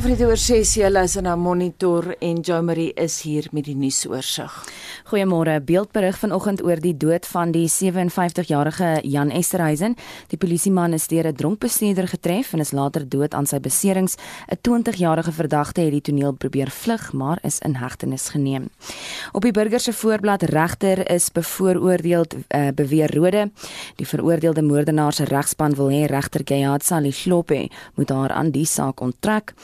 Alfred oor 6 jy luister na Monitor en Jo Marie is hier met die nuusoorseig. Goeiemôre. Beeldberig vanoggend oor die dood van die 57-jarige Jan Esterhuizen. Die polisieman is deur 'n dronk bestuurder getref en is later dood aan sy beserings. 'n 20-jarige verdagte het die toneel probeer vlug, maar is in hegtenis geneem. Op die burger se voorblad regter is bevooroordeel uh, beweer rode. Die veroordeelde moordenaar se regspan wil hê regter Gayat Salihlope moet haar aan die saak onttrek.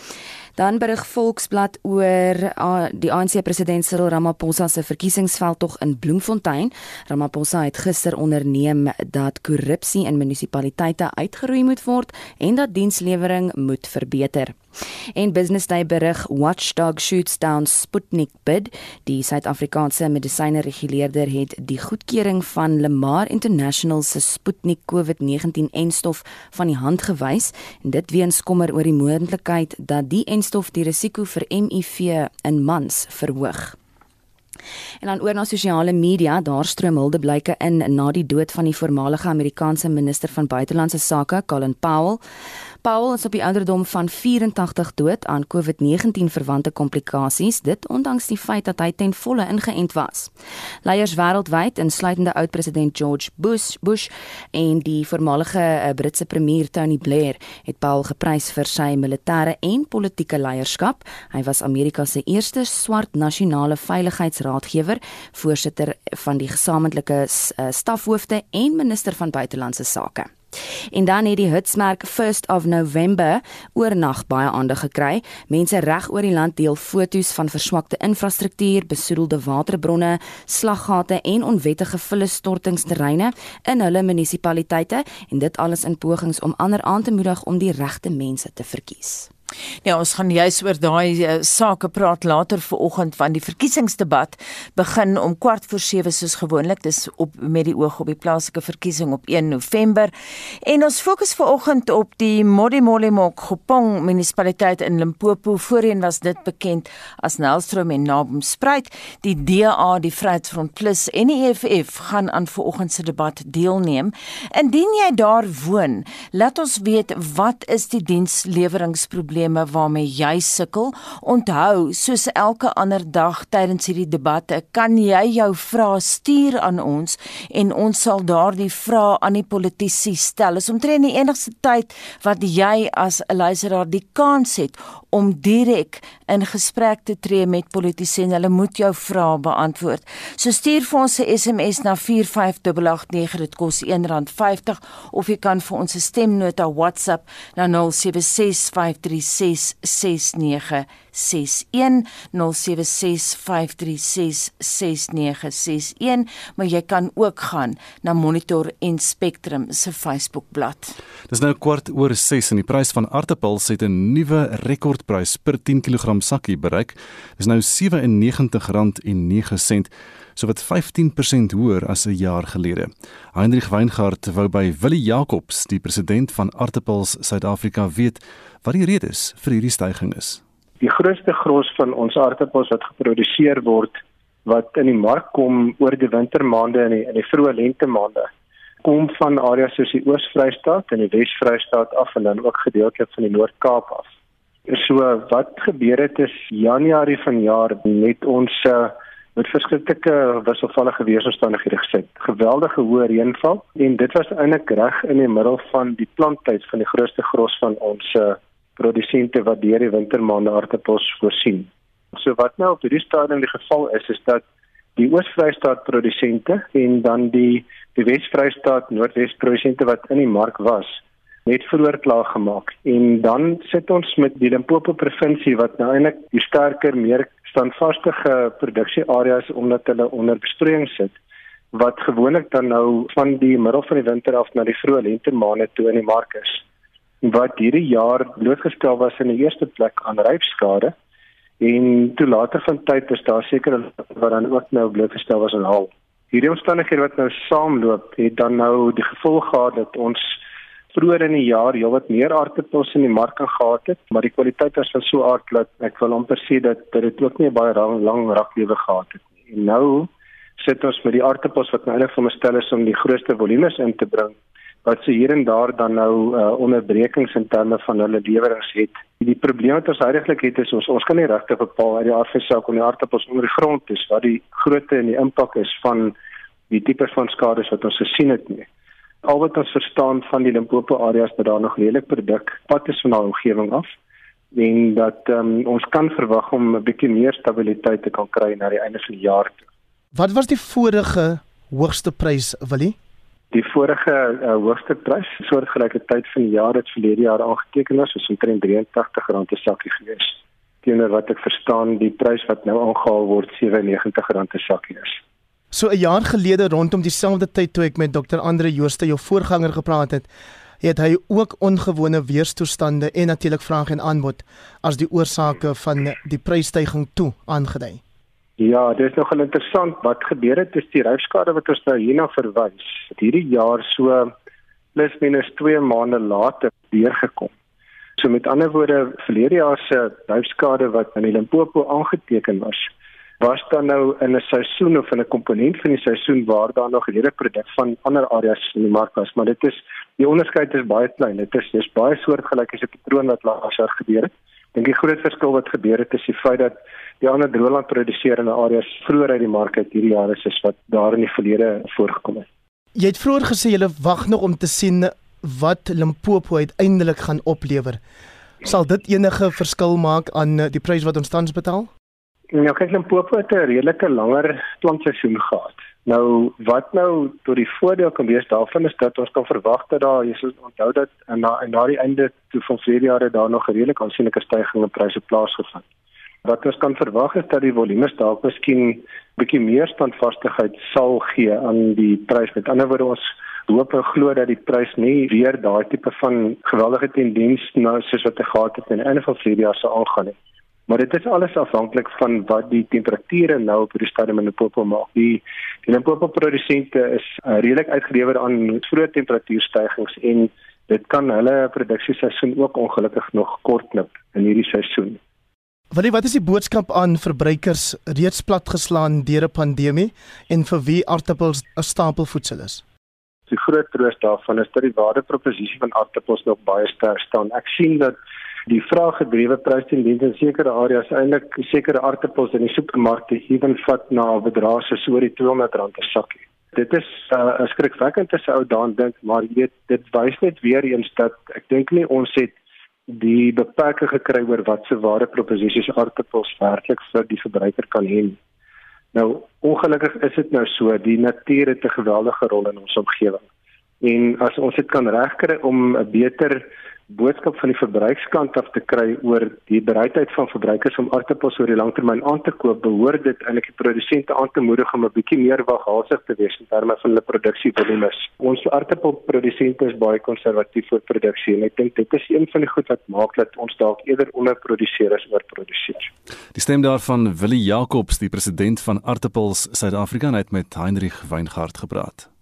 Dan berig Volksblad oor uh, die ANC president Cyril Ramaphosa se verkiesingsveldtog in Bloemfontein. Ramaphosa het gister onderneem dat korrupsie in munisipaliteite uitgeroei moet word en dat dienslewering moet verbeter. En Business Day berig Watchdog shoots down Sputnik bid. Die Suid-Afrikaanse medisyne reguleerder het die goedkeuring van Lemar International se Sputnik COVID-19-enstof van die hand gewys en dit weens kommer oor die moontlikheid dat die enstof die risiko vir HIV in mans verhoog. En dan oor na sosiale media, daar stroom huldeblyke in na die dood van die voormalige Amerikaanse minister van buitelandse sake, Colin Powell. Paul is op die ouderdom van 84 dood aan COVID-19 verwante komplikasies, dit ondanks die feit dat hy ten volle ingeënt was. Leiers wêreldwyd, insluitende oud-president George Bush, Bush en die voormalige uh, Britse premier Tony Blair, het Paul geprys vir sy militêre en politieke leierskap. Hy was Amerika se eerste swart nasionale veiligheidsraadgewer, voorsitter van die gesamentlike uh, stafhoofde en minister van buitelandse sake. En dan het die hitsmerk First of November oornag baie aandag gekry. Mense reg oor die land deel foto's van verswakte infrastruktuur, besoedelde waterbronne, slaggate en onwettige vullestortingsterreine in hulle munisipaliteite en dit alles in pogings om ander aan te moedig om die regte mense te verkies. Ja, ons gaan juis oor daai uh, sake praat later vanoggend van die verkiesingsdebat begin om kwart voor 7 soos gewoonlik. Dis op met die oog op die plaaslike verkiesing op 1 November. En ons fokus vanoggend op die Modimolimok Gopong munisipaliteit in Limpopo. Voorheen was dit bekend as Nelstroom en Nabomspruit die DA die Vryheidsfront Plus en die EFF gaan aan vanoggend se debat deelneem. Indien jy daar woon laat ons weet wat is die diensleweringprobleem probleme waarmee jy sukkel. Onthou, soos elke ander dag tydens hierdie debatte, kan jy jou vrae stuur aan ons en ons sal daardie vrae aan die politici stel. Is omtrent die enigste tyd wat jy as 'n luisteraar die kans het om direk in gesprek te tree met politici en hulle moet jou vrae beantwoord. So stuur vir ons 'n SMS na 45889 dit kos R1.50 of jy kan vir ons 'n stemnota WhatsApp na 076536 0765366961 maar jy kan ook gaan na Monitor en Spectrum se Facebookblad. Dis nou kwart oor 6 en die prys van aartappels het 'n nuwe rekordprys per 10 kg sakkie bereik. Dis nou R97.09 so wat 15% hoër as 'n jaar gelede. Heinrich Weingart wou by Willie Jacobs, die president van Aartappels Suid-Afrika, weet wat die rede is vir hierdie stygings is. Die grootste gros van ons aartappels wat geproduseer word wat in die mark kom oor die wintermaande en in in die vroeë lentemaande kom van areas soos die Oos-Vrystaat en die Wes-Vrystaat af en dan ook gedeeltelik van die Noord-Kaap af. So wat gebeur het is Januarie vanjaar met ons uh, met verskillike wisselvallige weeromstandighede gesit. Geweldige hoë reënval en dit was eintlik reg in die middel van die planttyd van die grootste gros van ons uh, produsente wat deur die wintermaande aardappels voorsien. So wat nou op hierdie stadium die geval is is dat die Oos-Vrystaat produsente en dan die die Wes-Vrystaat Noordwes produsente wat in die mark was net vroeër klaar gemaak en dan sit ons met die Limpopo provinsie wat nou eintlik die sterker meer standvaste produksieareas omdat hulle onder besproeiing sit wat gewoonlik dan nou van die middel van die winter af na die vroeë lente maande toe in die mark is wat hierdie jaar blootgestel was in die eerste plek aan rypskade en toe later van tyd is daar seker wat dan ook nou blootgestel was aan haal. Hierdie omstandighede wat nou saamloop het dan nou die gevolg gehad dat ons vroeër in die jaar heelwat meer aardappels in die mark gehad het, maar die kwaliteit was van so aard dat ek wil amper sê dat dit ook nie baie lang, lang raklewe gehad het nie. En nou sit ons met die aardappels wat nou eintlik veronderstel is om die grootste volumes in te bring wat se hier en daar dan nou uh, onderbrekings in terme van hulle lewerings het. Die probleem wat ons heidaglik het is ons ons kan nie regtig bepaal uit die van saak of die aardappels onder die grond is wat die grootte en die impak is van die tipe van skades wat ons gesien het nie. Al wat ons verstaan van die Limpopo areas dat daar nog redelik produk pad is van daai omgewing af en dat um, ons kan verwag om 'n bietjie meer stabiliteit te kan kry na die einde van die jaar toe. Wat was die vorige hoogste prys, Willie? Die vorige uh, hoogste prys, soortgelyke tyd van die jaar het verlede jaar aangeteken is, is omtrent R83 per sakkie gewees. Teenoor wat ek verstaan, die prys wat nou aangehaal word R97 per sakkie is. So 'n jaar gelede rondom dieselfde tyd toe ek met Dr. Andre Jooste jou voorganger gepraat het, het hy ook ongewone weerstoestande en natuurlik vraag en aanbod as die oorsake van die prysstygings toe aangedui. Ja, dit is nogal interessant wat gebeur het is die ryfskade wat ons nou hierna verwys. Hierdie jaar so plus minus 2 maande later deurgekom. So met ander woorde, verlede jaar se ryfskade wat in Limpopo aangeteken was, was dan nou in 'n seisoen of in 'n komponent van die seisoen waar daar nog redelike produk van ander areas in die mark was, maar dit is die onderskeid is baie klein. Dit is dis baie soortgelyk as 'n patroon wat laas jaar gebeur het. Dink die groot verskil wat gebeur het is die feit dat die ander droëland produseerende areas vroeër uit die mark uit hierdie jaar is wat daar in die verlede voorgekom het. Jy het vroeër gesê jy wag nog om te sien wat Limpopo uiteindelik gaan oplewer. Sal dit enige verskil maak aan die prys wat ons tans betaal? Nou kyk Limpopo het 'n redelike langer plantseisoen gehad. Nou wat nou tot die voordeel kan wees daarvan is dat ons kan verwag dat daar jy sal onthou dat na en na die einde toe van vele jare daar nog 'n redelike aansienlike stygings in pryse plaasgevind. Wat ons kan verwag is dat die volumes dalk miskien bietjie meer standvastigheid sal gee aan die prys. Met ander woorde ons hoop en glo dat die prys nie weer daai tipe van geweldige tendens nou soos wat dit gehad het in 'n einde van vele jare sal aangaan nie. Maar dit is alles afhanklik van wat die temperature nou op die stadium in Limpopo maak. Die die Limpopo produsente is uh, redelik uitgelewer aan vroeë temperatuurstygings en dit kan hulle produksieseisoen ook ongelukkig nog kortknip in hierdie seisoen. Wanneer wat is die boodskap aan verbruikers reeds platgeslaan deur 'n pandemie en vir wie aardappels 'n stapelvoedsel is? Die groot troos daarvan is dat die waardeproposisie van aardappels nog baie sterk staan. Ek sien dat die vraaggedrewe prystendense in sekere areas eintlik sekere aardappels in die supermarkte ewen vat na bedrae so oor die R200 per sakkie. Dit is uh, skrikwekkend as ou daan dink, maar jy weet dit wys net weer eens dat ek dink nie ons het die beperking gekry oor wat se ware proposisies aardappels werklik vir die verbruiker kan hê. Nou ongelukkig is dit nou so, die natuur het 'n geweldige rol in ons omgewing. En as ons dit kan regkry om 'n beter boodskap van die verbruikskant af te kry oor die bereidheid van verbruikers om aardappels oor die langtermyn aan te koop, behoort dit eintlik die produsente aan te moedig om 'n bietjie meer waghalsig te wees in terme van hulle produksievolumes. Ons aardappelprodusente is baie konservatief oor produksie en ek dink dit is een van die goed wat maak dat ons dalk eerder onderproduseer as oorproduseer. Die stem daarvan Willie Jacobs, die president van Aardappels Suid-Afrika, het met Heinrich Weingart gepraat.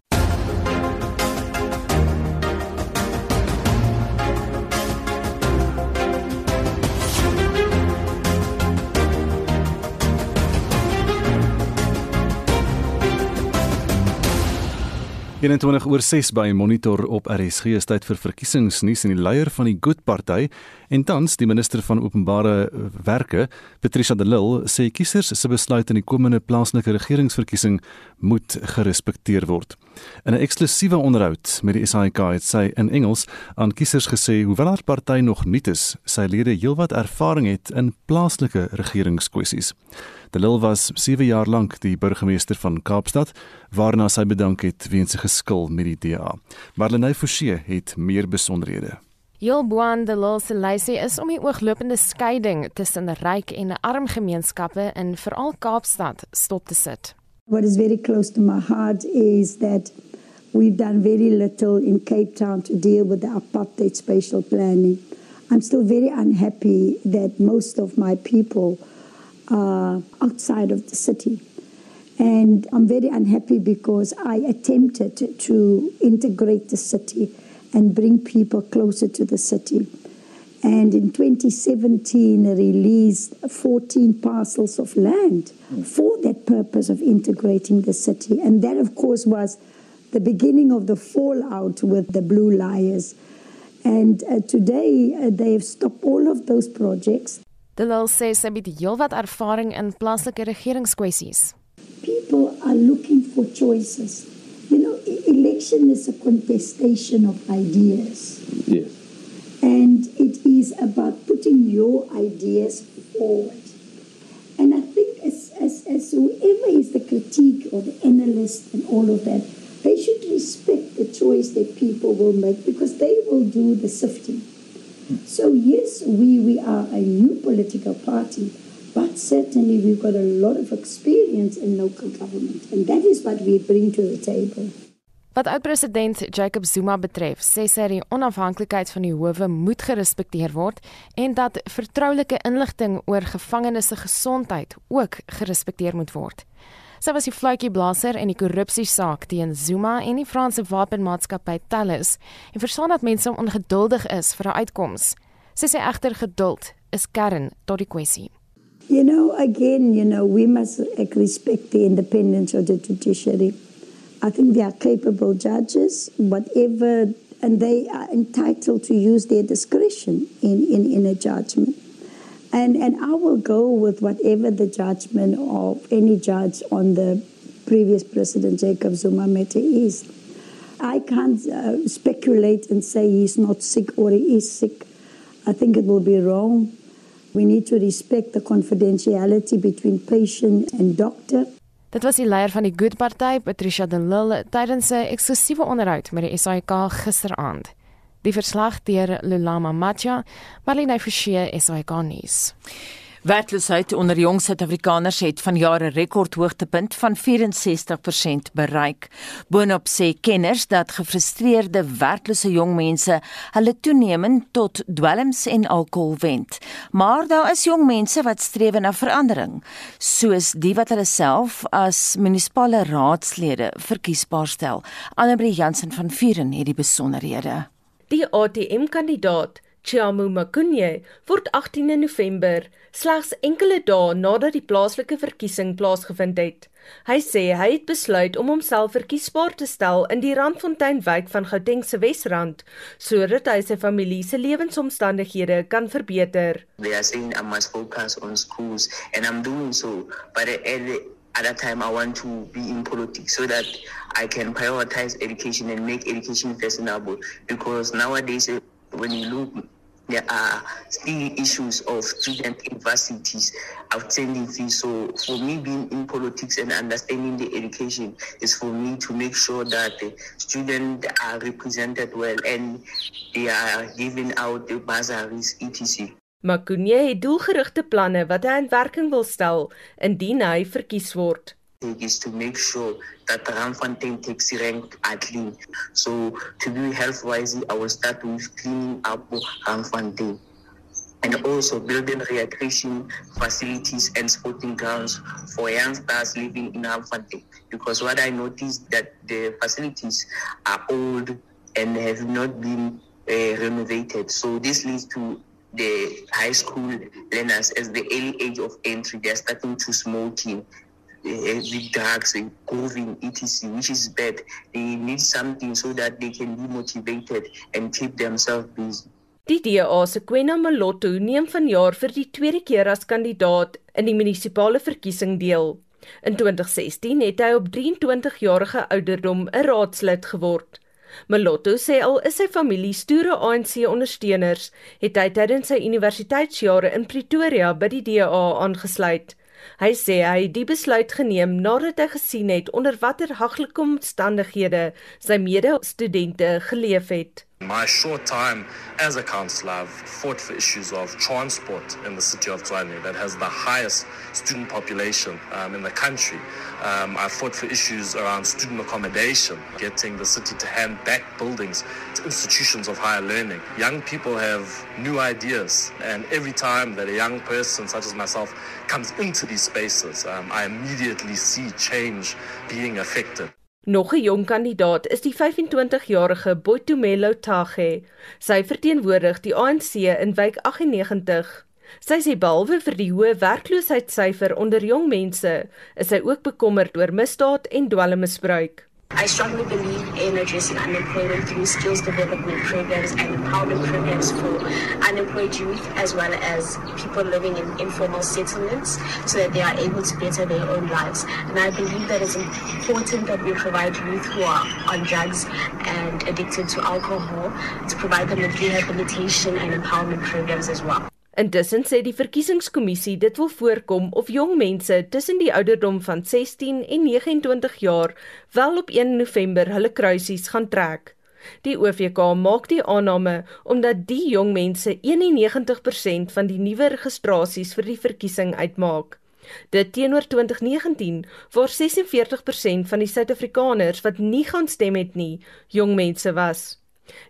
In 20 oor 6 by Monitor op RSG is tyd vir verkiesingsnuus en die leier van die Good Party en tans die minister van openbare werke Patricia de Lille sê kiesers se besluit in die komende plaaslike regeringsverkiesing moet gerespekteer word. In 'n eksklusiewe onderhoud met die SAK het sy in Engels aan kiesers gesê hoewel haar party nog nuut is, sy lede heelwat ervaring het in plaaslike regeringskwessies. De Lille was 7 jaar lank die burgemeester van Kaapstad, waarna sy bedank het weens sy geskil met die DA. Marlene Forsie het meer besonderhede. Jul Boan de Lille se lysie is om die ooglopende skeiding tussen ryk en arm gemeenskappe in veral Kaapstad stop te sit. What is very close to my heart is that we've done very little in Cape Town to deal with the apartheid spatial planning. I'm still very unhappy that most of my people uh, outside of the city. And I'm very unhappy because I attempted to integrate the city and bring people closer to the city. And in 2017, released 14 parcels of land for that purpose of integrating the city. And that, of course, was the beginning of the fallout with the Blue Liars. And uh, today uh, they have stopped all of those projects. Delil sê sy het heelwat ervaring in plaaslike regeringskwessies. People are looking for choices. You know, election is a contestation of ideas. Yes. And it is about putting your ideas forward. And I think as, as, as whoever is the critique or the analyst and all of that, they should respect the choice that people will make because they will do the sifting. So yes, we, we are a new political party, but certainly we've got a lot of experience in local government. And that is what we bring to the table. Wat oud-president Jacob Zuma betref, sê sy die onafhanklikheid van die howe moet gerespekteer word en dat vertroulike inligting oor gevangenes se gesondheid ook gerespekteer moet word. Sy was die fluitjieblaser in die korrupsiesaak teen Zuma en die Franse wapenmaatskappy Thales en verstaan dat mense ongeduldig is vir 'n uitkoms. Sy sê egter geduld is kern tot die kwessie. You know, again, you know, we must respect the independence of the judiciary. I think they are capable judges, whatever, and they are entitled to use their discretion in, in, in a judgment. And, and I will go with whatever the judgment of any judge on the previous President Jacob Zuma matter is. I can't uh, speculate and say he's not sick or he is sick. I think it will be wrong. We need to respect the confidentiality between patient and doctor. Dit was die leier van die Good Party, Patricia de Lille, tydens 'n eksklusiewe onderhoud met die SAK gisteraand. Die verslag deur Lulama Matja, Marlene Forsie, SAK nuus. Werkloosheid onder jong Suid-Afrikaners het vanjaar 'n rekordhoogtepunt van 64% bereik. Boonop sê kenners dat gefrustreerde werklose jong mense hulle toenemend tot dwelms en alkohol wend. Maar daar is jong mense wat streef na verandering, soos die wat hulle self as munisipale raadslede verkiesbaar stel. Annemarie Jansen van Vuren het die besonderhede. Die ATM-kandidaat Chiamu Makunye word 18 November, slegs enkele dae nadat die plaaslike verkiesing plaasgevind het. Hy sê hy het besluit om homself verkiesbaar te stel in die Randfonteinwijk van Gauteng se Wesrand sodat hy sy familie se lewensomstandighede kan verbeter. They are saying I must focus on schools, and I'm doing so. But at the at that time, I want to be in politics so that I can prioritize education and make education fashionable. Because nowadays, eh, when you look, there are still issues of student universities, outstanding fees. So for me, being in politics and understanding the education is for me to make sure that the students are represented well and they are given out the bursaries, etc. Makunye het doelgerigte planne wat hy in werking wil stel indien hy verkies word. is to make sure that Ramfontein taxi rank are clean. So to be health wise, I will start with cleaning up Ramfontein. And also building recreation facilities and sporting grounds for youngsters living in Ramfontein. Because what I noticed that the facilities are old and have not been uh, renovated. So this leads to the high school learners as the early age of entry, they're starting to smoking, heavy drugs, and grooving, etc., which is bad. They need something so that they can be motivated and keep themselves busy. Die DA se Kwena Malotto neem vanjaar vir die tweede keer as kandidaat in die munisipale verkiesing deel. In 2016 het hy op 23 jarige ouderdom 'n raadslid geword. Malotto sê al is sy familie stoere ANC ondersteuners, het hy tydens sy universiteitsjare in Pretoria by die DA aangesluit. Hy sê hy het die besluit geneem nadat hy gesien het onder watter haglike omstandighede sy mede-studente geleef het. My short time as a councillor, I've fought for issues of transport in the city of Tshwane that has the highest student population um, in the country. Um, I fought for issues around student accommodation, getting the city to hand back buildings to institutions of higher learning. Young people have new ideas, and every time that a young person such as myself comes into these spaces, um, I immediately see change being affected. Nog 'n jong kandidaat is die 25-jarige Boitumelo Tage. Sy verteenwoordig die ANC in wijk 98. Sy sê behalwe vir die hoë werkloosheidssyfer onder jong mense, is sy ook bekommerd oor misdaad en dwelmmisbruik. I strongly believe in addressing unemployment through skills development programs and empowerment programs for unemployed youth as well as people living in informal settlements so that they are able to better their own lives. And I believe that it's important that we provide youth who are on drugs and addicted to alcohol to provide them with rehabilitation and empowerment programs as well. Intussen sê die verkiesingskommissie dit wil voorkom of jong mense tussen die ouderdom van 16 en 29 jaar wel op 1 November hulle kruisies gaan trek. Die OVK maak die aanname omdat die jong mense 91% van die nuwe registrasies vir die verkiesing uitmaak. Dit teenoor 2019 waar 46% van die Suid-Afrikaners wat nie gaan stem het nie, jong mense was.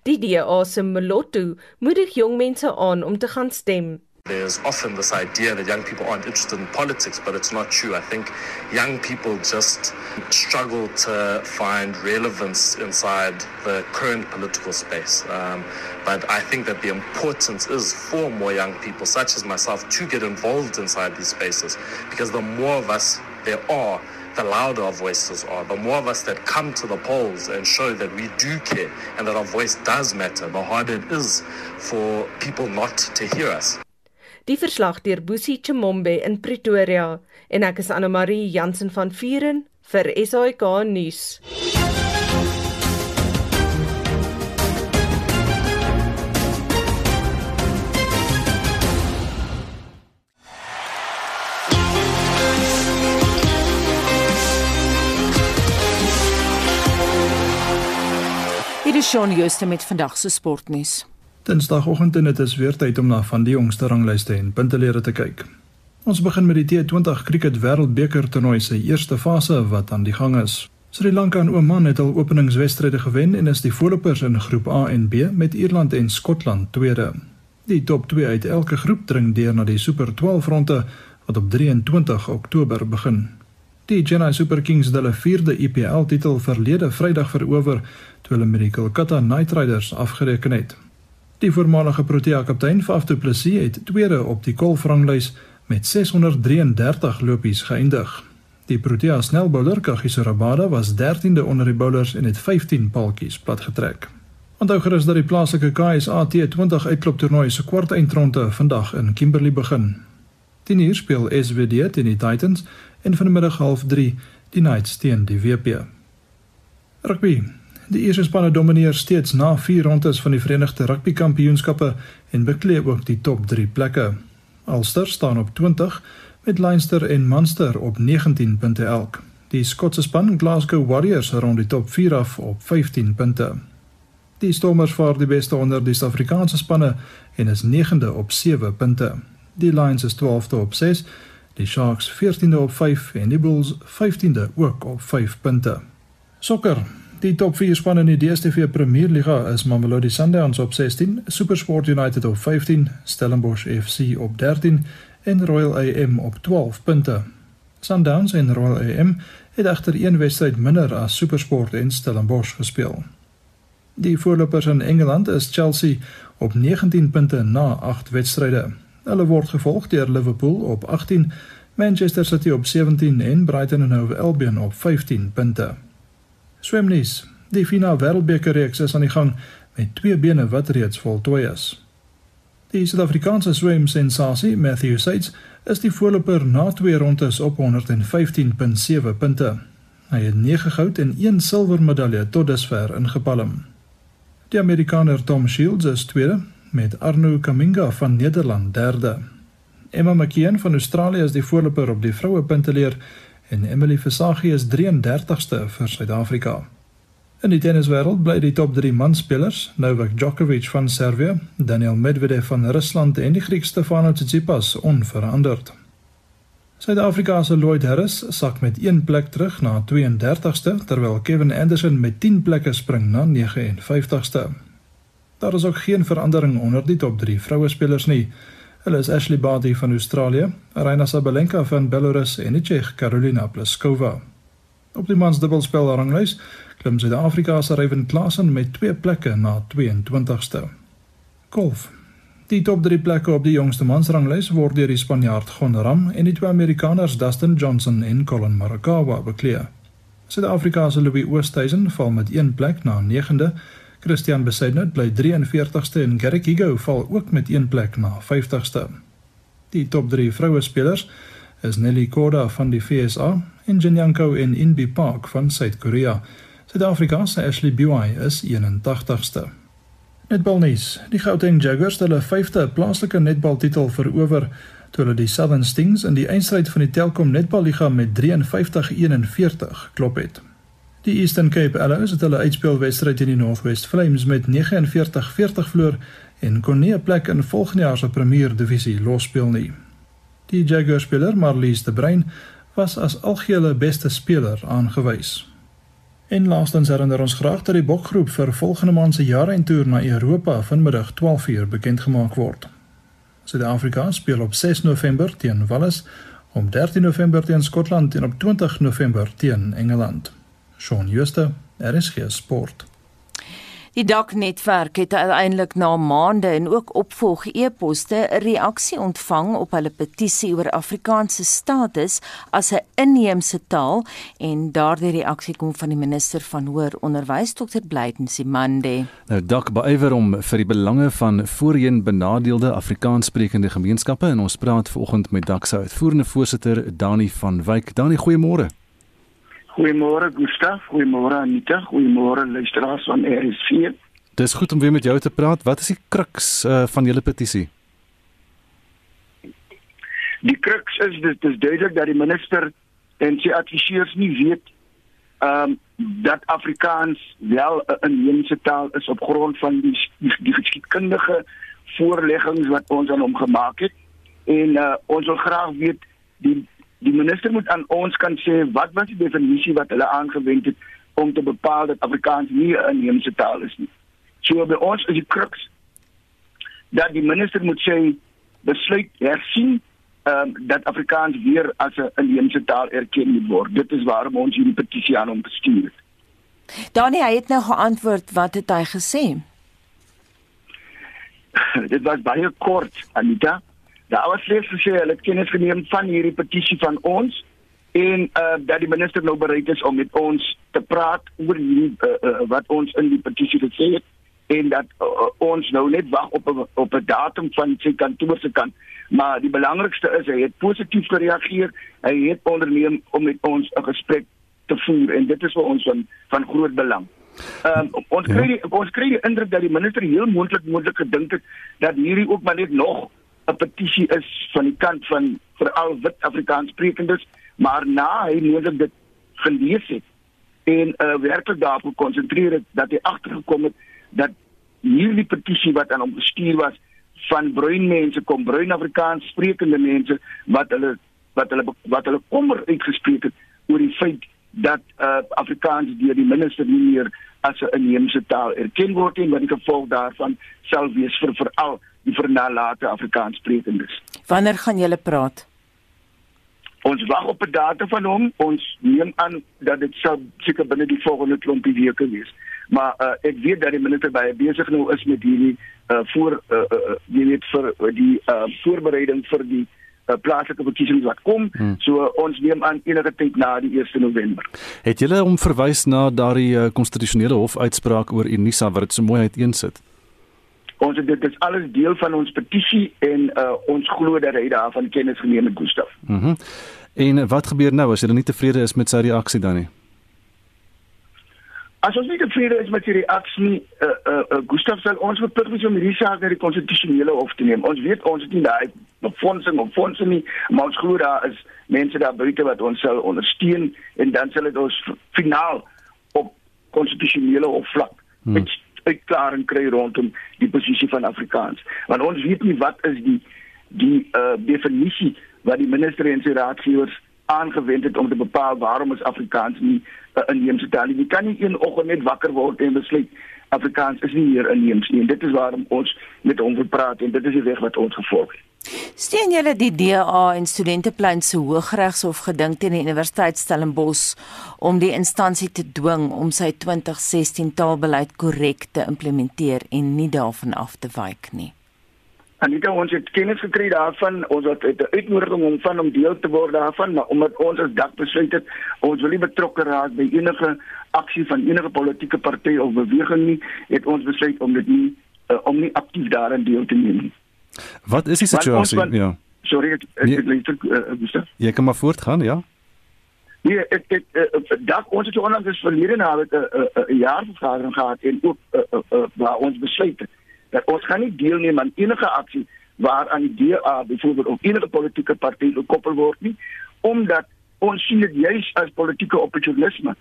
Die DA se Moloto moedig jong mense aan om te gaan stem. There's often this idea that young people aren't interested in politics, but it's not true. I think young people just struggle to find relevance inside the current political space. Um, but I think that the importance is for more young people, such as myself, to get involved inside these spaces. Because the more of us there are, the louder our voices are. The more of us that come to the polls and show that we do care and that our voice does matter, the harder it is for people not to hear us. Die verslag deur Boesie Chimombe in Pretoria en ek is Anne Marie Jansen van Vuren vir SAK nuus. Is Shaun Jooste met vandag se sportnuus. Dinsdagoggend en dit is weer tyd om na van die jongste ranglyste en puntelere te kyk. Ons begin met die T20 Cricket Wêreldbeker toernooi se eerste fase wat aan die gang is. Sri Lanka en Oman het al openingswedstryde gewen en is die voorlopers in groep A en B met Ierland en Skotland tweede. Die top 2 uit elke groep dring deur na die Super 12 ronde wat op 23 Oktober begin. Die Chennai Super Kings het hulle vierde IPL titel verlede Vrydag verower toe hulle met die Kolkata Knight Riders afgereken het. Die voormalige Protea kaptein Faf du Plessis het tweede op die golfranglys met 633 lopies geëindig. Die Protea snelbouler Kagiso Rabada was 13de onder die bowlers en het 15 paltjies platgetrek. Onthou gerus dat die plaaslike KSA T20 uitkloptoernooi se kwart eindronde vandag in Kimberley begin. 10uur speel SWD teen die Titans en vanmiddag half 3 die Knights teen die WP. Rugby. Die eerste spanne domineer steeds na 4 rondes van die Verenigde Rugby Kampioenskappe en beklee ook die top 3 plekke. Ulster staan op 20 met Leinster en Munster op 19 punte elk. Die Skotse span Glasgow Warriors rond die top 4 af op 15 punte. Die Stormers vaar die beste onder die Suid-Afrikaanse spanne en is 9de op 7 punte. Die Lions is 12de op 6 die Sharks 14de op 5 en die Bulls 15de ook op 5 punte. Sokker. Die top 4 spanne in die DStv Premier Liga is Mamelodi Sundowns op 16, SuperSport United op 15, Stellenbosch FC op 13 en Royal AM op 12 punte. Sundowns en Royal AM het egter een wedstryd minder as SuperSport en Stellenbosch gespeel. Die voorlopers in Engeland is Chelsea op 19 punte na 8 wedstryde. Hulle word gevolg deur Liverpool op 18, Manchester City op 17 en Brighton Hove Albion op 15 punte. Swemnies. Die finaal Wêreldbeker reeks is aan die gang met twee bene wat reeds voltooi is. Die Suid-Afrikaanse swem sensasie Matthew Seitz is die voorloper na twee rondes op 115.7 punte. Hy het 9 goud en 1 silwer medalje tot dusver ingepalm. Die Amerikaner Tom Shields is tweede met Arno Kaminga van Nederland derde. Emma McKeon van Australië is die voorloper op die vroue punteleer en Emily Versaghi is 33ste vir Suid-Afrika. In die tenniswêreld bly die top 3 manspelers, Novak Djokovic van Servië, Daniel Medvedev van Rusland en die Griek Stefanos Tsitsipas onveranderd. Suid-Afrika se Lloyd Harris sak met 1 plek terug na 32ste terwyl Kevin Anderson met 10 plekke spring na 59ste. Daar is ook geen verandering onder die top 3 vroue spelers nie. Hulle is Ashley Barty van Australië, Aryna Sabalenka van Belarus en die Tsjeeg Karolina Pliskova. Op die mans dubbelspel ranglys klim Suid-Afrika se Ryan Klassen met 2 plekke na 22ste. Golf. Die top 3 plekke op die jongste mansranglys word deur die Spanjaard Gon Ram en die twee Amerikaners Dustin Johnson en Colin Morikawa bekleed. Suid-Afrika se Louis Oosthuizen val met 1 plek na 9de. Christian Besaidnout bly 43ste en Gareth Higo val ook met 1 plek na 50ste. Die top 3 vroue spelers is Nelly Korda van die FSA en Jinyanko en Inbi Park van Suid-Korea. Suid-Afrika se Ashley Buy is 81ste. Netbalnuus. Die Gauteng Jaguars het hulle 5de plaaslike netbaltitel verower toe hulle die Southern Stings in die eindstryd van die Telkom Netballiga met 53-41 klop het. Die Eastern Cape Allies het hulle uitspelwedstryd teen die Northwest Flames met 49-40 verloor en kon nie 'n plek in volgende jaar se Premier Divisie losspeel nie. Die Jaguars speler Marlies de Bruin was as algehele beste speler aangewys. En laastens herinner ons graag dat die bokgroep vir volgende maand se jaareindtoer na Europa vanmiddag 12:00 bekend gemaak word. Suid-Afrika speel op 6 November teen Wales, om 13 November teen Skotland en op 20 November teen Engeland. Shaun Schuster, RSG Sport. Die Dak-netwerk het uiteindelik na maande en ook opvolg e-poste 'n reaksie ontvang op hulle petisie oor Afrikaanse status as 'n inheemse taal en daardie reaksie kom van die minister van hoër onderwys Dr. Blyden Simande. Nou Dak beywer om vir die belange van voorheen benadeelde Afrikaanssprekende gemeenskappe en ons praat vanoggend met Dak se uitvoerende voorsitter Dani van Wyk. Dani, goeiemôre. Goeiemôre Gustaf, goeiemôre Anita, goeiemôre luisteraars van RSG. Dis goed om weer met jou te praat. Wat is die kruks uh, van julle petisie? Die kruks is dit is duidelik dat die minister en sy adviseurs nie weet ehm um, dat Afrikaans wel 'n inheemse taal is op grond van die die, die geskiedkundige voorleggings wat ons aan hom gemaak het en uh, ons wil graag weet die die minister moet aan ons kan sê wat was die definisie wat hulle aangewend het om te bepaal dat Afrikaans nie 'n inheemse taal is nie. So by ons is die kruks dat die minister moet sê besluit hersien ehm um, dat Afrikaans weer as 'n inheemse taal erken moet word. Dit is waarom ons hierdie petisie aan hom gestuur het. Danie, hy het nou geantwoord wat het hy gesê? Dit was baie kort, Anita. Daar was slegs gesê hulle het kennis geneem van hierdie petisie van ons en uh dat die minister nou bereid is om met ons te praat oor die, uh, uh, wat ons in die petisie gesê het en dat uh, ons nou net wag op 'n op 'n datum van sy kantoor se kant. Maar die belangrikste is hy het positief gereageer. Hy het onderneem om met ons 'n gesprek te voer en dit is vir ons van van groot belang. Um, ons kry die, ons kry die indruk dat die minister heel moontlik moontlik gedink het dat hierdie ook maar net nog 'n petisie is van die kant van veral wit Afrikaanssprekendes, maar na hy moontlik dit gelees het en uh, werklik daarop gekonsentreer het dat hy agtergekom het dat hierdie petisie wat aan hom gestuur was van bruin mense kom bruin Afrikaans sprekende mense wat hulle wat hulle wat hulle kommer uitgespreek het oor die feit dat uh, Afrikaans deur die minister nie meer as 'n inheemse taal erken word en wat die gevolg daarvan sal wees vir veral die vernalate Afrikaanssprekendes. Wanneer gaan julle praat? Ons wag op 'n datum van hom. Ons neem aan dat dit sal seker binne die volgende klompie weke wees. Maar uh, ek weet dat die minister baie besig nou is met hierdie uh, voor uh, uh, jy weet vir die uh, voorbereiding vir die uh, plaaslike verkiesings wat kom. Hmm. So uh, ons neem aan enige tyd na die 1 November. Het julle om verwys na daardie konstitusionele uh, hof uitspraak oor Unisa wat dit so mooi uiteensit? Ons dit is alles deel van ons petisie en uh, ons glo dat hy daarvan kennis geneem het Gustaf. Mhm. Mm en wat gebeur nou as jy nie tevrede is met sy reaksie dan nie? As ons nie tevrede is met sy reaksie nie, uh, uh, uh, Gustaf sal ons verplig wees om hierdie saak na die konstitusionele hof te neem. Ons weet ons het nie daai befondsing of fondse nie, maar ons glo daar is mense daar buite wat ons sal ondersteun en dan sal dit ons finaal op konstitusionele hof vlak hmm uitklaring kry rondom die posisie van Afrikaans. Want ons weet nie wat is die die uh, definisie wat die minister en sy raadgewers aangewend het om te bepaal waarom is Afrikaans nie 'n uh, inheemse taal nie. Jy kan nie een oggend net wakker word en besluit Afrikaans is nie meer inheems nie. En dit is waarom ons met hom wil praat en dit is die weg wat ons gevolg het. Steun julle die DA en studenteplein se Hooggeregshof gedink teen die Universiteit Stellenbosch om die instansie te dwing om sy 2016 taalbeleid korrek te implementeer en nie daarvan af te wyk nie. Anita ons het kennis gekry daarvan ons het 'n uitnodiging om van om deel te word daarvan maar omdat ons as dak besluit het ons wil nie betrokke raak by enige aksie van enige politieke party of beweging nie het ons besluit om dit nie uh, om nie aktief daarin deel te neem nie. Wat is die situasie? Van, ja. Sorry ek nee. luister uh, Jy kan maar voortgaan ja. Nee, ek ek uh, dak ons het onlangs verlede na 'n 'n jaar vergadering gehad en ook uh, uh, uh, waar ons besluit het dat ons gaan nie deelneem aan enige aksie waar aan die DA byvoorbeeld of enige politieke party gekoppel word nie omdat ons sien dit juis as politieke opportunisme.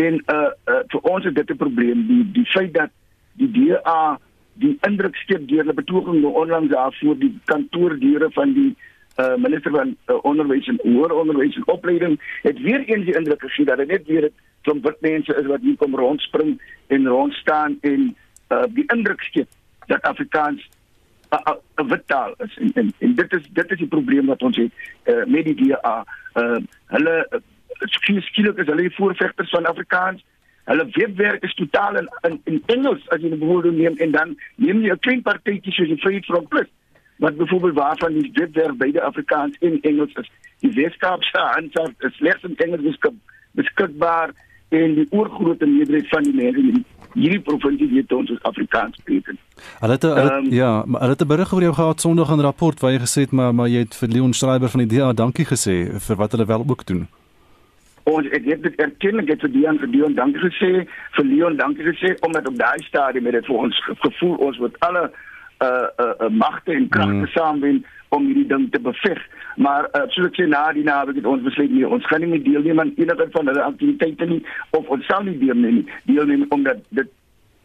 En uh, uh vir ons is dit 'n probleem. Die die feit dat die DA die indruk skep deur hulle betoging nou onlangs daar voor die kantoordeure van die uh minister van uh, onderwys en hoër onderwys en opleiding het weer eens die indruk gegee dat dit net weer klomp wit mense is wat hier kom rondspring en rond staan en uh die indruk skep dat Afrikaans 'n wit taal is en, en en dit is dit is die probleem wat ons het uh, met die DA. Uh hulle uh, skielik is hulle voorvegters van Afrikaans. Hulle webwerk is totaal in in, in Engels as jy byvoorbeeld neem en dan neem jy 'n klein partytjie soos die Freedom Front Plus wat byvoorbeeld waarvan die webwerk beide Afrikaans en Engels is. Die Weskaapse aansig is slegs in Engels beskikbaar en die oorgrootste meerderheid van die mense in hierdie provinsie weet ons is Afrikaans spreek. Hulle het hulle um, ja, maar hulle het 'n berig oor jou gehad Sondag in 'n rapport waar jy gesê het maar maar jy het vir Leon Schreiber van die DA dankie gesê vir wat hulle wel ook doen. Ons ek het dit erken ek het vir Dian vir Dion dankie gesê vir Leon dankie gesê omdat op daai stadium het dit vir ons gevoel ons moet alle uh uh, uh magte en kragte mm. saamwen om hierdie ding te beveg. Maar uh, soos ek sê na die naweek het ons besluit nie ons gaan nie meer deelneem aan enige van hulle aktiwiteite nie of ons sal nie deelneem nie. Deelneem omdat dit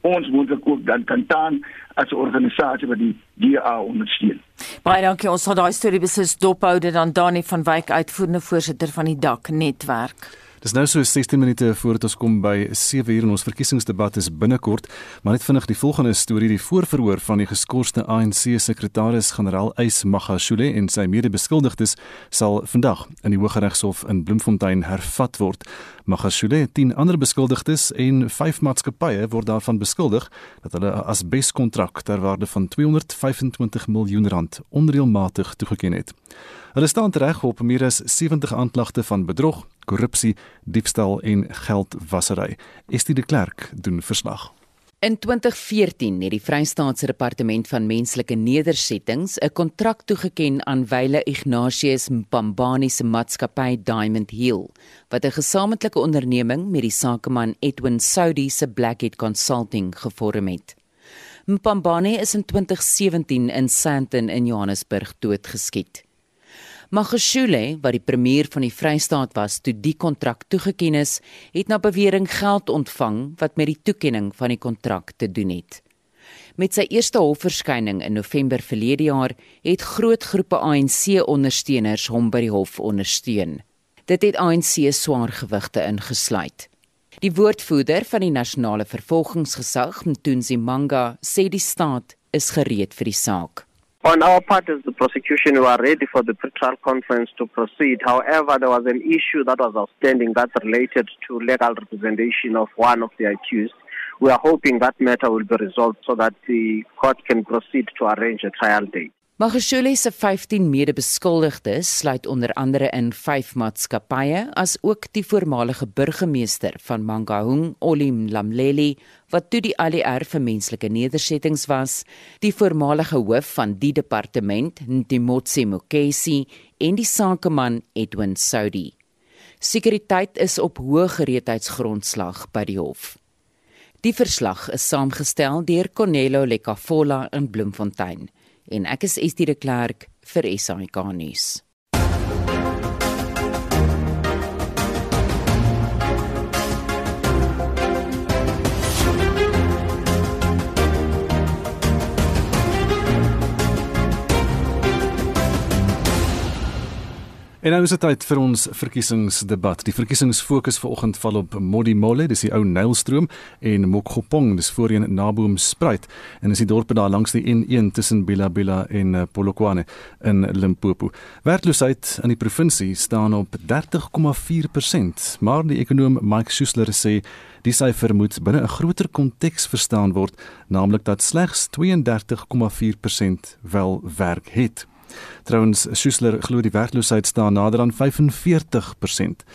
ons moet ook dan kan taan as 'n organisasie wat die DA ondersteun. Baie dankie. Ons sal daai storie beslis dophou dit aan Dani van Wyk uitvoerende voorsitter van die DAK netwerk. Dis nou so 16 minute voordat ons kom by 7 uur en ons verkiesingsdebat is binnekort, maar net vinnig die volgende storie, die voorverhoor van die geskorste ANC sekretaris-generaal Ys Magashule en sy mede-beskuldigdes sal vandag in die Hooggeregshof in Bloemfontein hervat word. Magashule, 10 ander beskuldigdes en 5 maatskappye word daarvan beskuldig dat hulle 'n asbeskontrak ter waarde van 225 miljoen rand onreëlmatig toegeken het. Hulle staan reg op meer as 70 aanklagte van bedrog, korrupsie, diefstal en geldwasery. Estie de Klerk doen verslag. In 2014 het die Vrystaatse Departement van Menslike Nedersettings 'n kontrak toegeken aan Wyle Ignatius Mpambani se maatskappy Diamond Hill, wat 'n gesamentlike onderneming met die sakeman Edwin Saudi se Blackhead Consulting gevorm het. Mpambani is in 2017 in Sandton in Johannesburg doodgeskiet. Magashule, wat die premier van die Vrystaat was toe die kontrak toegeken is, het na bewering geld ontvang wat met die toekenning van die kontrak te doen het. Met sy eerste hofverskyning in November verlede jaar het groot groepe ANC-ondersteuners hom by die hof ondersteun. Dit het ANC swaargewigte ingesluit. Die woordvoerder van die nasionale vervolgingsgesag, Mthunzi Manga, sê die staat is gereed vir die saak. On our part as the prosecution, we are ready for the pre-trial conference to proceed. However, there was an issue that was outstanding that related to legal representation of one of the accused. We are hoping that matter will be resolved so that the court can proceed to arrange a trial date. Magashule se 15 mede-beskuldigdes sluit onder andere in 5 maatskappye as ook die voormalige burgemeester van Mangaung, Olim Lamleli, wat toe die ALR vir menslike nedersettings was, die voormalige hoof van die departement, Ntimotsi Mokesi, en die sakeman Edwin Saudi. Sekuriteit is op hoë gereedheidsgrondslag by die hof. Die verslag is saamgestel deur Cornelo Lekafola in Bloemfontein en ek is Estie de Klerk vir SAK nuus. En nou is dit tyd vir ons verkiesingsdebat. Die verkiesingsfokus vanoggend val op Modimolle, dis die ou Nylstroom en Mokgopong, dis voorheen Naboom Spruit en is die dorpe daar langs die N1 tussen Bilabila en eh, Polokwane in Limpopo. Werkloosheid in die provinsie staan op 30,4%, maar die ekonom Mike Schuessler sê die syfer moet binne 'n groter konteks verstaan word, naamlik dat slegs 32,4% wel werk het. Trouwens, Schuessler glo die werkloosheid staan nader aan 45%.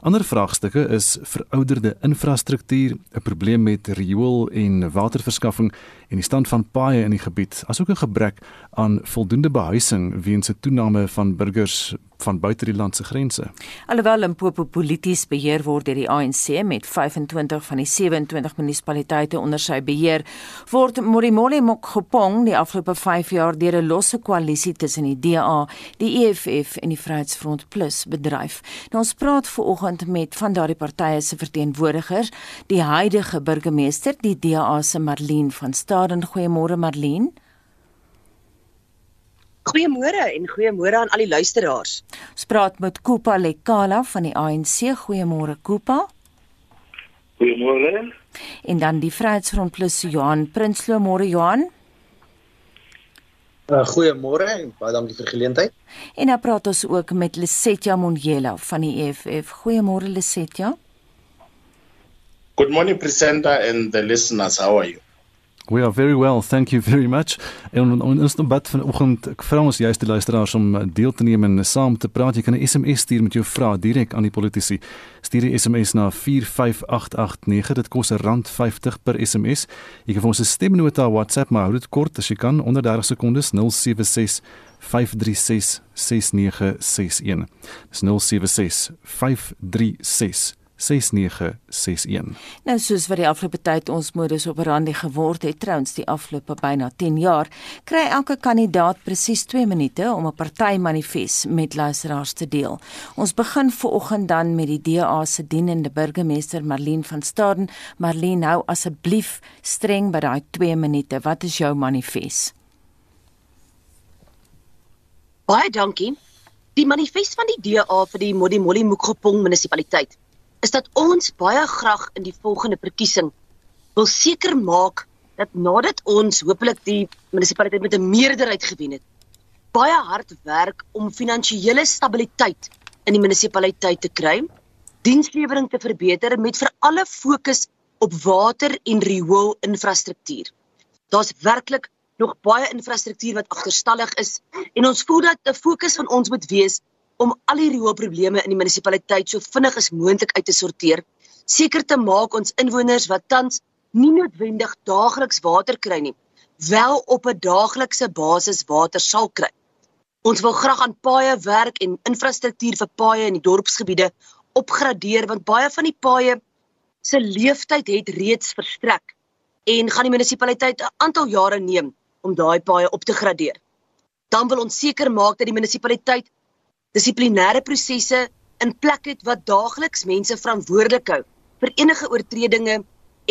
Ander vraagstukke is verouderde infrastruktuur, 'n probleem met riool en waterverskaffing en die stand van paaie in die gebied, asook 'n gebrek aan voldoende behuising weens 'n toename van burgers van buite die land se grense. Alhoewel Limpopo polities beheer word deur die ANC met 25 van die 27 munisipaliteite onder sy beheer, word Morimole Mokgopong die afgelope 5 jaar deur 'n losse koalisie tussen die DA, die EFF en die Vryheidsfront Plus bedryf. Nou ons praat ver oggend met van daardie partye se verteenwoordigers, die huidige burgemeester, die DA se Marlene van Sta Staden. Goeiemôre Marlene. Goeiemôre en goeiemôre aan al die luisteraars. Ons praat met Kupa Lekala van die ANC. Goeiemôre Kupa. Goeiemôre. En dan die Vryheidsfront Plus Johan Prinsloo, môre Johan. Uh, goeiemôre en baie dankie vir die geleentheid. En dan praat ons ook met Lesetja Monjela van die EFF. Goeiemôre Lesetja. Good morning presenter and the listeners. How are you? We are very well, thank you very much. En ons debat vanoggend, ek vra ons juist die luisteraars om eh, deel te neem en saam te praat. Jy kan 'n SMS stuur met jou vrae direk aan die politici. Stuur die SMS na 45889. Dit kos R50 per SMS. Jy kan vir ons 'n stemnota WhatsApp maar hou dit kort as jy kan onder 30 sekondes 076 536 6961. Dis 076 536 6961. Nou soos wat die afgelope tyd ons modus operandi geword het, trouens die afgelope byna 10 jaar, kry elke kandidaat presies 2 minute om 'n partymanifest met luisteraars te deel. Ons begin veraloggend dan met die DA se dienende burgemeester Marlene van Staden. Marlene, hou asseblief streng by daai 2 minute. Wat is jou manifest? Baie dankie. Die manifest van die DA vir die Modimolle Mokgopong munisipaliteit is dat ons baie graag in die volgende verkiesing wil seker maak dat nadat ons hopelik die munisipaliteit met 'n meerderheid gewen het, baie hard werk om finansiële stabiliteit in die munisipaliteit te kry, dienslewering te verbeter met veral 'n fokus op water en riool infrastruktuur. Daar's werklik nog baie infrastruktuur wat agterstallig is en ons voel dat 'n fokus van ons moet wees om al die rioolprobleme in die munisipaliteit so vinnig as moontlik uit te sorteer, seker te maak ons inwoners wat tans nie noodwendig daagliks water kry nie, wel op 'n daaglikse basis water sal kry. Ons wil graag aan paaie werk en infrastruktuur vir paaie in die dorpsgebiede opgradeer want baie van die paaie se lewensduur het reeds verstrek en gaan die munisipaliteit 'n aantal jare neem om daai paaie op te gradeer. Dan wil ons seker maak dat die munisipaliteit dissiplinêre prosesse in plek het wat daagliks mense verantwoordelik hou vir enige oortredinge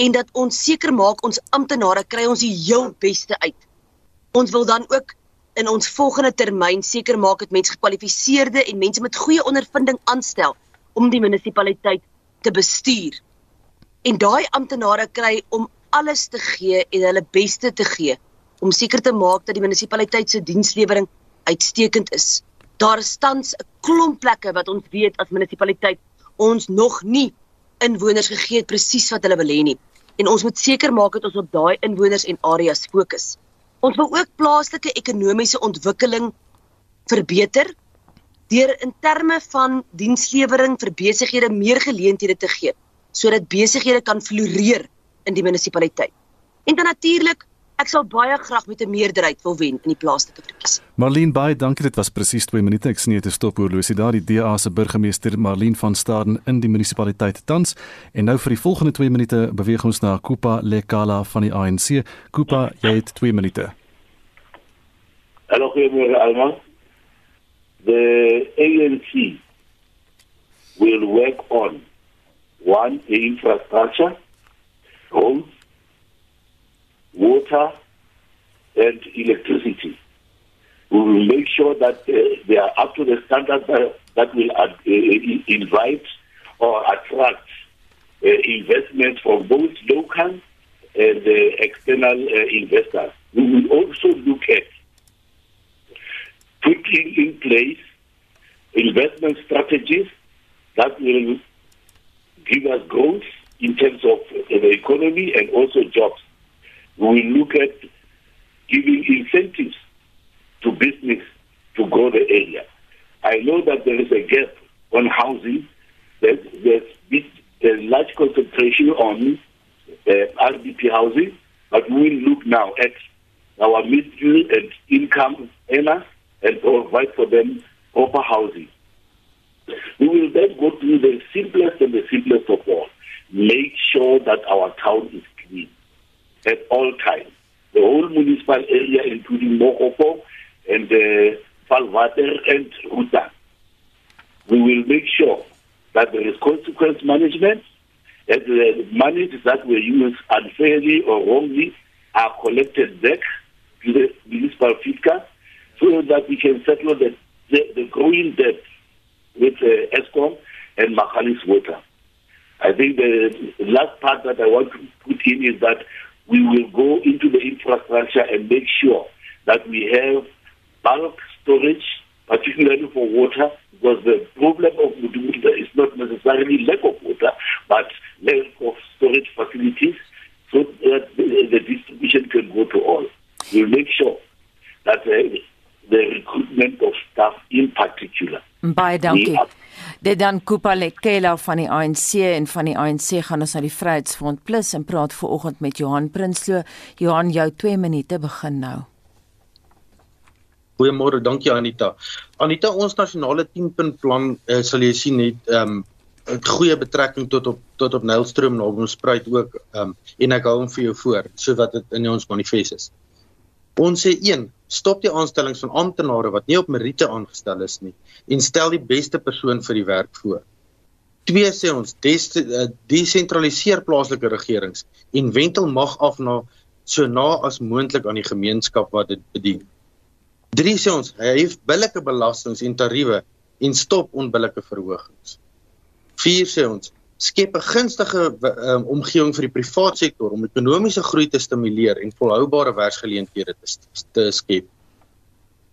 en dat ons seker maak ons amptenare kry ons die heel beste uit. Ons wil dan ook in ons volgende termyn seker maak dat mense gekwalifiseerde en mense met goeie ondervinding aanstel om die munisipaliteit te bestuur. En daai amptenare kry om alles te gee en hulle beste te gee om seker te maak dat die munisipaliteit se dienslewering uitstekend is daar is tans 'n klomp plekke wat ons weet as munisipaliteit ons nog nie inwoners gegee het presies wat hulle wil hê nie. En ons moet seker maak dat ons op daai inwoners en areas fokus. Ons wil ook plaaslike ekonomiese ontwikkeling verbeter deur in terme van dienslewering vir besighede meer geleenthede te gee sodat besighede kan floreer in die munisipaliteit. En dan natuurlik Ek sal baie graag met 'n meerderheid wil wen in die plaaslike verkiesing. Marlene baie dankie dit was presies 2 minute ek sien jy het 'n stophorlosie daar die DA se burgemeester Marlene van Staden in die munisipaliteit tans en nou vir die volgende 2 minute beweeg ons na Kupa Lekala van die ANC. Kupa jy het 2 minute. Hallo goeiemôre almal. The ANC will work on one infrastructure homes water, and electricity. We will make sure that uh, they are up to the standards uh, that will uh, invite or attract uh, investments from both local and uh, external uh, investors. We will also look at putting in place investment strategies that will give us growth in terms of the economy and also jobs. We look at giving incentives to business to grow the area. I know that there is a gap on housing. There's, there's a large concentration on uh, RDP housing, but we will look now at our middle and income earners and provide for them proper housing. We will then go to the simplest and the simplest of all. Make sure that our town is at all times. The whole municipal area, including Mokopo and uh, and Ruta. We will make sure that there is consequence management and the money that were used unfairly or wrongly are collected back to the municipal fiscal so that we can settle the, the, the growing debt with uh, ESCOM and Makalis Water. I think the last part that I want to put in is that we will go into the infrastructure and make sure that we have bulk storage, particularly for water, because the problem of Mudumuda is not necessarily lack of water, but lack of storage facilities so that the, distribution can go to all. We'll make sure that uh, the recruitment of staff in particular. Baie dankie. Dit dan Kupalekela van die ANC en van die ANC gaan ons na die Vryheidsfront Plus en praat vooroggend met Johan Prinsloo. Johan, jou 2 minute begin nou. Goeiemôre, dankie Anita. Anita, ons nasionale 10-punt plan uh, sal jy sien het ehm um, 'n goeie betrekking tot op tot op Nylstroom naby ons spruit ook ehm um, en ek hou hom vir jou voor so wat dit in ons manifest is. Ons sê 1, stop die aanstellings van amptenare wat nie op meriete aangestel is nie en stel die beste persoon vir die werk voor. 2 sê ons eh, desentraliseer plaaslike regerings en wentel mag af na so na as moontlik aan die gemeenskap wat dit bedien. 3 sê ons hy het billike belastings en tariewe en stop onbillike verhogings. 4 sê ons skep 'n gunstige um, omgewing vir die private sektor om ekonomiese groei te stimuleer en volhoubare werksgeleenthede te, te skep.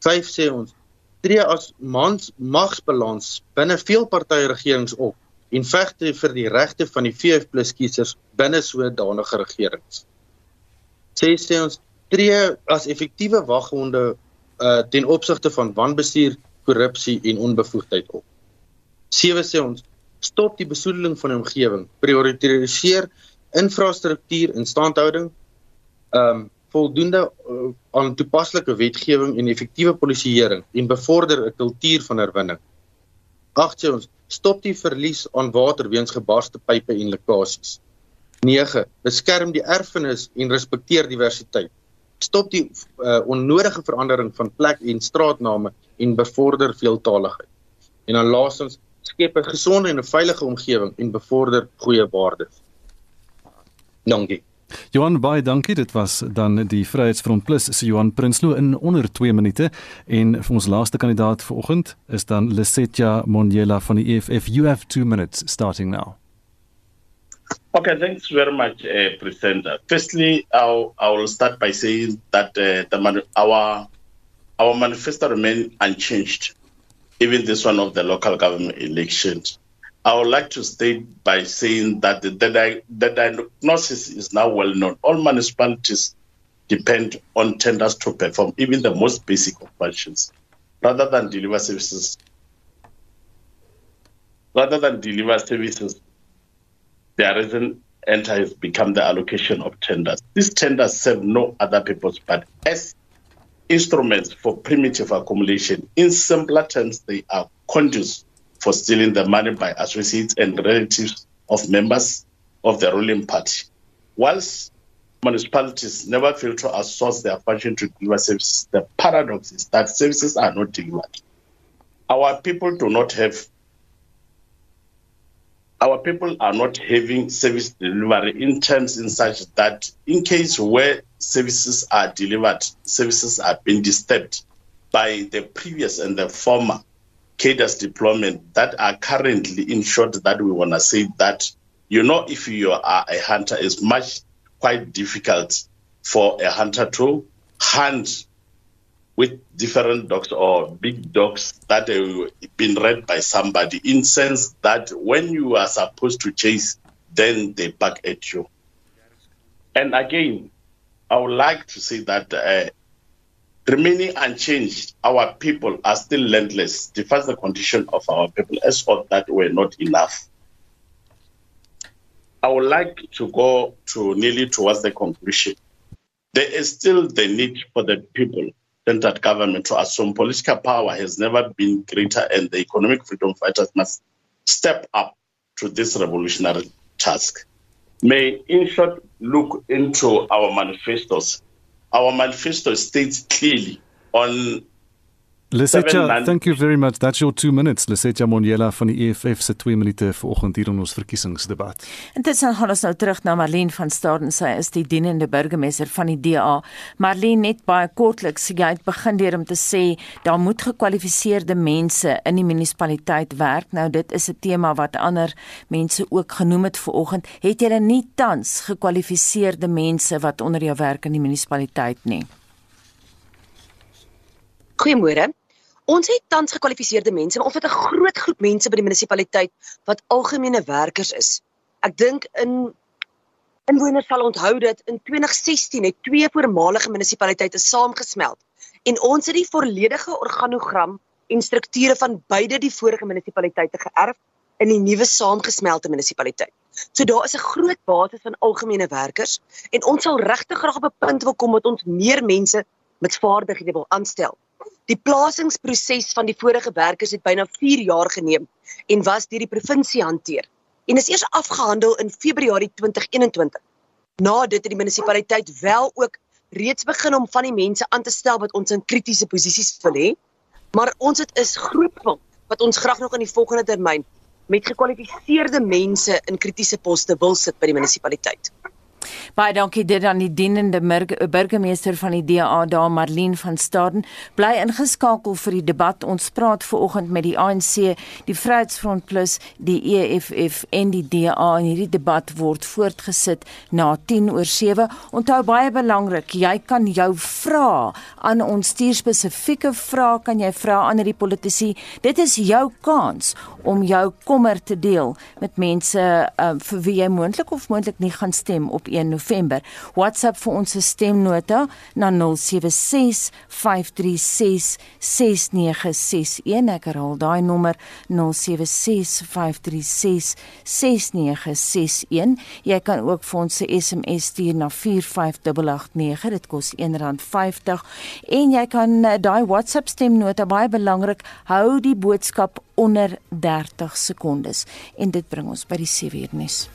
5 sê ons tree as mans magsbalans binne veel partye regerings op en veg vir die regte van die VF+ kiesers binne sodanige regerings. 6 sê ons tree as effektiewe waghonde uh, ten opsigte van wanbestuur, korrupsie en onbevoegdheid op. 7 sê ons stop die besoedeling van die omgewing, prioritiseer infrastruktuur en standhouding, ehm um, voldoende uh, aan toepaslike wetgewing en effektiewe polisieering en bevorder 'n kultuur van herwinning. 8 sê ons stop die verlies aan water weens gebarste pipe en lekkasies. 9 beskerm die erfenis en respekteer diversiteit. Stop die uh, onnodige verandering van plek en straatname en bevorder veeltaligheid. En dan laastens skep 'n gesonde en 'n veilige omgewing en bevorder goeie waardes. Dankie. Johan baie dankie. Dit was dan die Vryheidsfront Plus se Johan Prinsloo in onder 2 minute en vir ons laaste kandidaat vanoggend is dan Lesetja Monjela van die EFF. You have 2 minutes starting now. Okay, thanks very much, uh, Presenter. Firstly, I'll, I will start by saying that uh, the, our our manifesto remains unchanged. Even this one of the local government elections. I would like to state by saying that the, the, the diagnosis is now well known. All municipalities depend on tenders to perform even the most basic of functions rather than deliver services. Rather than deliver services, the reason enter has become the allocation of tenders. These tenders serve no other purpose but as instruments for primitive accumulation. In simpler terms, they are conduits for stealing the money by associates and relatives of members of the ruling party. Whilst municipalities never fail to outsource their function to deliver services, the paradox is that services are not delivered. Our people do not have our people are not having service delivery in terms in such that in case where services are delivered, services are being disturbed by the previous and the former cadres deployment that are currently in short that we want to say that you know if you are a hunter it's much quite difficult for a hunter to hunt with different dogs or big dogs that have been read by somebody in sense that when you are supposed to chase then they back at you. And again i would like to say that uh, remaining unchanged our people are still landless. The condition of our people as of that were not enough. I would like to go to nearly towards the conclusion. There is still the need for the people centered government to assume. Political power has never been greater and the economic freedom fighters must step up to this revolutionary task. May in short look into our manifestos. Our manifesto states clearly on Lesetja, thank you very much. That's your 2 minutes. Lesetja Monjela van die EFF se 2 minute vanoggend hier in ons verkiesingsdebat. Intussen gaan ons nou terug na Marlene van Staden. Sy is die dienende burgemeester van die DA. Marlene, net baie kortliks, jy het begin deur om te sê daar moet gekwalifiseerde mense in die munisipaliteit werk. Nou dit is 'n tema wat ander mense ook genoem het vanoggend. Het jy nie tans gekwalifiseerde mense wat onder jou werk in die munisipaliteit nie? Goeiemôre. Ons het tans gekwalifiseerde mense, maar ons het 'n groot groep mense by die munisipaliteit wat algemene werkers is. Ek dink in inwoners sal onthou dat in 2016 het twee voormalige munisipaliteite saamgesmelt en ons het die volledige organogram en strukture van beide die vorige munisipaliteite geërf in die nuwe saamgesmelte munisipaliteit. So daar is 'n groot basis van algemene werkers en ons sal regtig graag op 'n punt wil kom dat ons meer mense met vaardighede wil aanstel. Die plasingsproses van die vorige werkers het byna 4 jaar geneem en was deur die provinsie hanteer en is eers afgehandel in Februarie 2021. Na dit het die munisipaliteit wel ook reeds begin om van die mense aan te stel wat ons in kritiese posisies wil hê, maar ons het is groot wat ons graag nog in die volgende termyn met gekwalifiseerde mense in kritiese poste wil sit by die munisipaliteit. Baie dankie dit aan die dienende burgemeester van die DA daar Marlene van Staden bly ingeskakel vir die debat. Ons praat ver oggend met die ANC, die Vryheidsfront Plus, die EFF en die DA en hierdie debat word voortgesit na 10 oor 7. Onthou baie belangrik, jy kan jou vra aan ons stuur spesifieke vrae kan jy vra aan hierdie politici. Dit is jou kans om jou kommer te deel met mense uh, vir wie jy moontlik of moontlik nie gaan stem op 1 November. WhatsApp vir ons stemnota na 076 536 6961. Ek herhaal daai nommer 076 536 6961. Jy kan ook vir ons 'n SMS stuur na 45889. Dit kos R1.50 en jy kan uh, daai WhatsApp stemnota baie belangrik hou die boodskap onder 30 sekondes en dit bring ons by die 7 uur nuus.